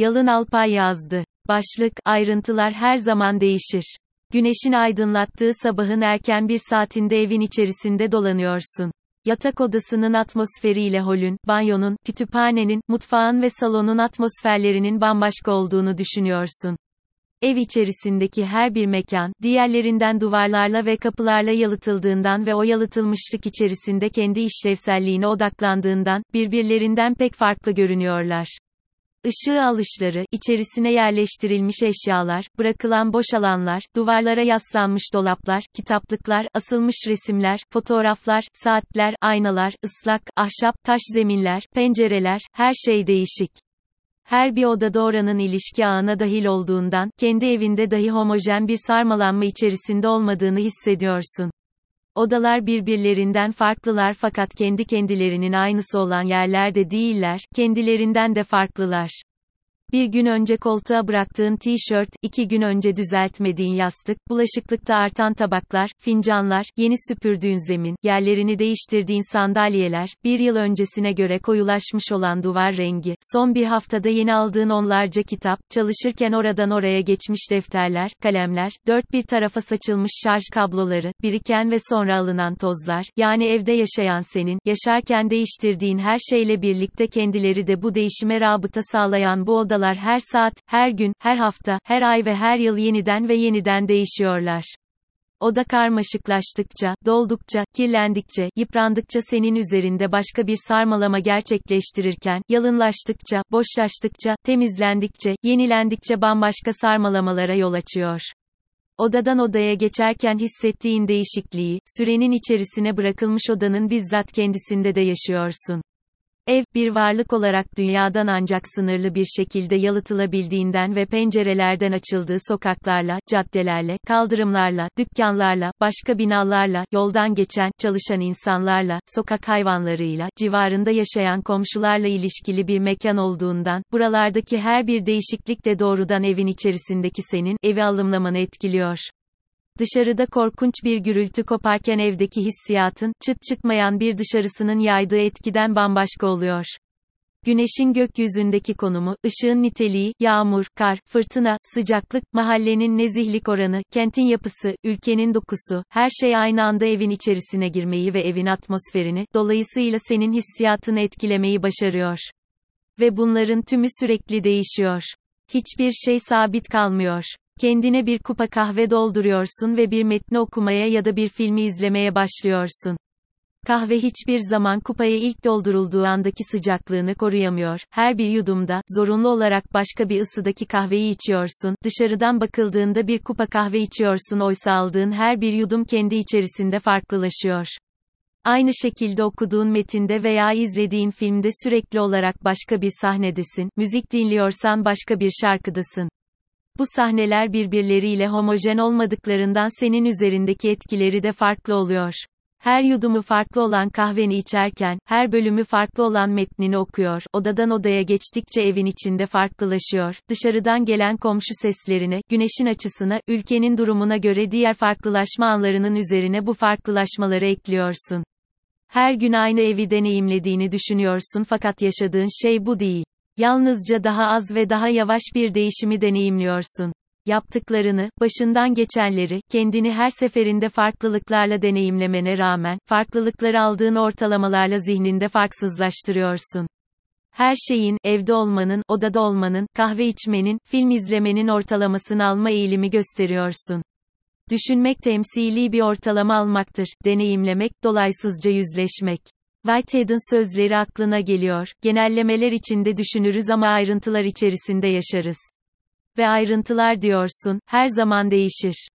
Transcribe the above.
Yalın Alpay yazdı. Başlık, ayrıntılar her zaman değişir. Güneşin aydınlattığı sabahın erken bir saatinde evin içerisinde dolanıyorsun. Yatak odasının atmosferiyle holün, banyonun, kütüphanenin, mutfağın ve salonun atmosferlerinin bambaşka olduğunu düşünüyorsun. Ev içerisindeki her bir mekan, diğerlerinden duvarlarla ve kapılarla yalıtıldığından ve o yalıtılmışlık içerisinde kendi işlevselliğine odaklandığından, birbirlerinden pek farklı görünüyorlar. Işığı alışları, içerisine yerleştirilmiş eşyalar, bırakılan boş alanlar, duvarlara yaslanmış dolaplar, kitaplıklar, asılmış resimler, fotoğraflar, saatler, aynalar, ıslak, ahşap, taş zeminler, pencereler, her şey değişik. Her bir odada oranın ilişki ağına dahil olduğundan, kendi evinde dahi homojen bir sarmalanma içerisinde olmadığını hissediyorsun. Odalar birbirlerinden farklılar fakat kendi kendilerinin aynısı olan yerlerde değiller, kendilerinden de farklılar. Bir gün önce koltuğa bıraktığın tişört, iki gün önce düzeltmediğin yastık, bulaşıklıkta artan tabaklar, fincanlar, yeni süpürdüğün zemin, yerlerini değiştirdiğin sandalyeler, bir yıl öncesine göre koyulaşmış olan duvar rengi, son bir haftada yeni aldığın onlarca kitap, çalışırken oradan oraya geçmiş defterler, kalemler, dört bir tarafa saçılmış şarj kabloları, biriken ve sonra alınan tozlar, yani evde yaşayan senin, yaşarken değiştirdiğin her şeyle birlikte kendileri de bu değişime rabıta sağlayan bu odalar noktalar her saat, her gün, her hafta, her ay ve her yıl yeniden ve yeniden değişiyorlar. O da karmaşıklaştıkça, doldukça, kirlendikçe, yıprandıkça senin üzerinde başka bir sarmalama gerçekleştirirken, yalınlaştıkça, boşlaştıkça, temizlendikçe, yenilendikçe bambaşka sarmalamalara yol açıyor. Odadan odaya geçerken hissettiğin değişikliği, sürenin içerisine bırakılmış odanın bizzat kendisinde de yaşıyorsun. Ev, bir varlık olarak dünyadan ancak sınırlı bir şekilde yalıtılabildiğinden ve pencerelerden açıldığı sokaklarla, caddelerle, kaldırımlarla, dükkanlarla, başka binalarla, yoldan geçen, çalışan insanlarla, sokak hayvanlarıyla, civarında yaşayan komşularla ilişkili bir mekan olduğundan, buralardaki her bir değişiklik de doğrudan evin içerisindeki senin, evi alımlamanı etkiliyor. Dışarıda korkunç bir gürültü koparken evdeki hissiyatın, çıt çıkmayan bir dışarısının yaydığı etkiden bambaşka oluyor. Güneşin gökyüzündeki konumu, ışığın niteliği, yağmur, kar, fırtına, sıcaklık, mahallenin nezihlik oranı, kentin yapısı, ülkenin dokusu, her şey aynı anda evin içerisine girmeyi ve evin atmosferini, dolayısıyla senin hissiyatını etkilemeyi başarıyor. Ve bunların tümü sürekli değişiyor. Hiçbir şey sabit kalmıyor. Kendine bir kupa kahve dolduruyorsun ve bir metni okumaya ya da bir filmi izlemeye başlıyorsun. Kahve hiçbir zaman kupaya ilk doldurulduğu andaki sıcaklığını koruyamıyor. Her bir yudumda, zorunlu olarak başka bir ısıdaki kahveyi içiyorsun. Dışarıdan bakıldığında bir kupa kahve içiyorsun oysa aldığın her bir yudum kendi içerisinde farklılaşıyor. Aynı şekilde okuduğun metinde veya izlediğin filmde sürekli olarak başka bir sahnedesin, müzik dinliyorsan başka bir şarkıdasın. Bu sahneler birbirleriyle homojen olmadıklarından senin üzerindeki etkileri de farklı oluyor. Her yudumu farklı olan kahveni içerken, her bölümü farklı olan metnini okuyor, odadan odaya geçtikçe evin içinde farklılaşıyor, dışarıdan gelen komşu seslerine, güneşin açısına, ülkenin durumuna göre diğer farklılaşma anlarının üzerine bu farklılaşmaları ekliyorsun. Her gün aynı evi deneyimlediğini düşünüyorsun fakat yaşadığın şey bu değil. Yalnızca daha az ve daha yavaş bir değişimi deneyimliyorsun. Yaptıklarını, başından geçenleri, kendini her seferinde farklılıklarla deneyimlemene rağmen, farklılıkları aldığın ortalamalarla zihninde farksızlaştırıyorsun. Her şeyin, evde olmanın, odada olmanın, kahve içmenin, film izlemenin ortalamasını alma eğilimi gösteriyorsun. Düşünmek temsili bir ortalama almaktır, deneyimlemek, dolaysızca yüzleşmek. Whitehead'ın sözleri aklına geliyor, genellemeler içinde düşünürüz ama ayrıntılar içerisinde yaşarız. Ve ayrıntılar diyorsun, her zaman değişir.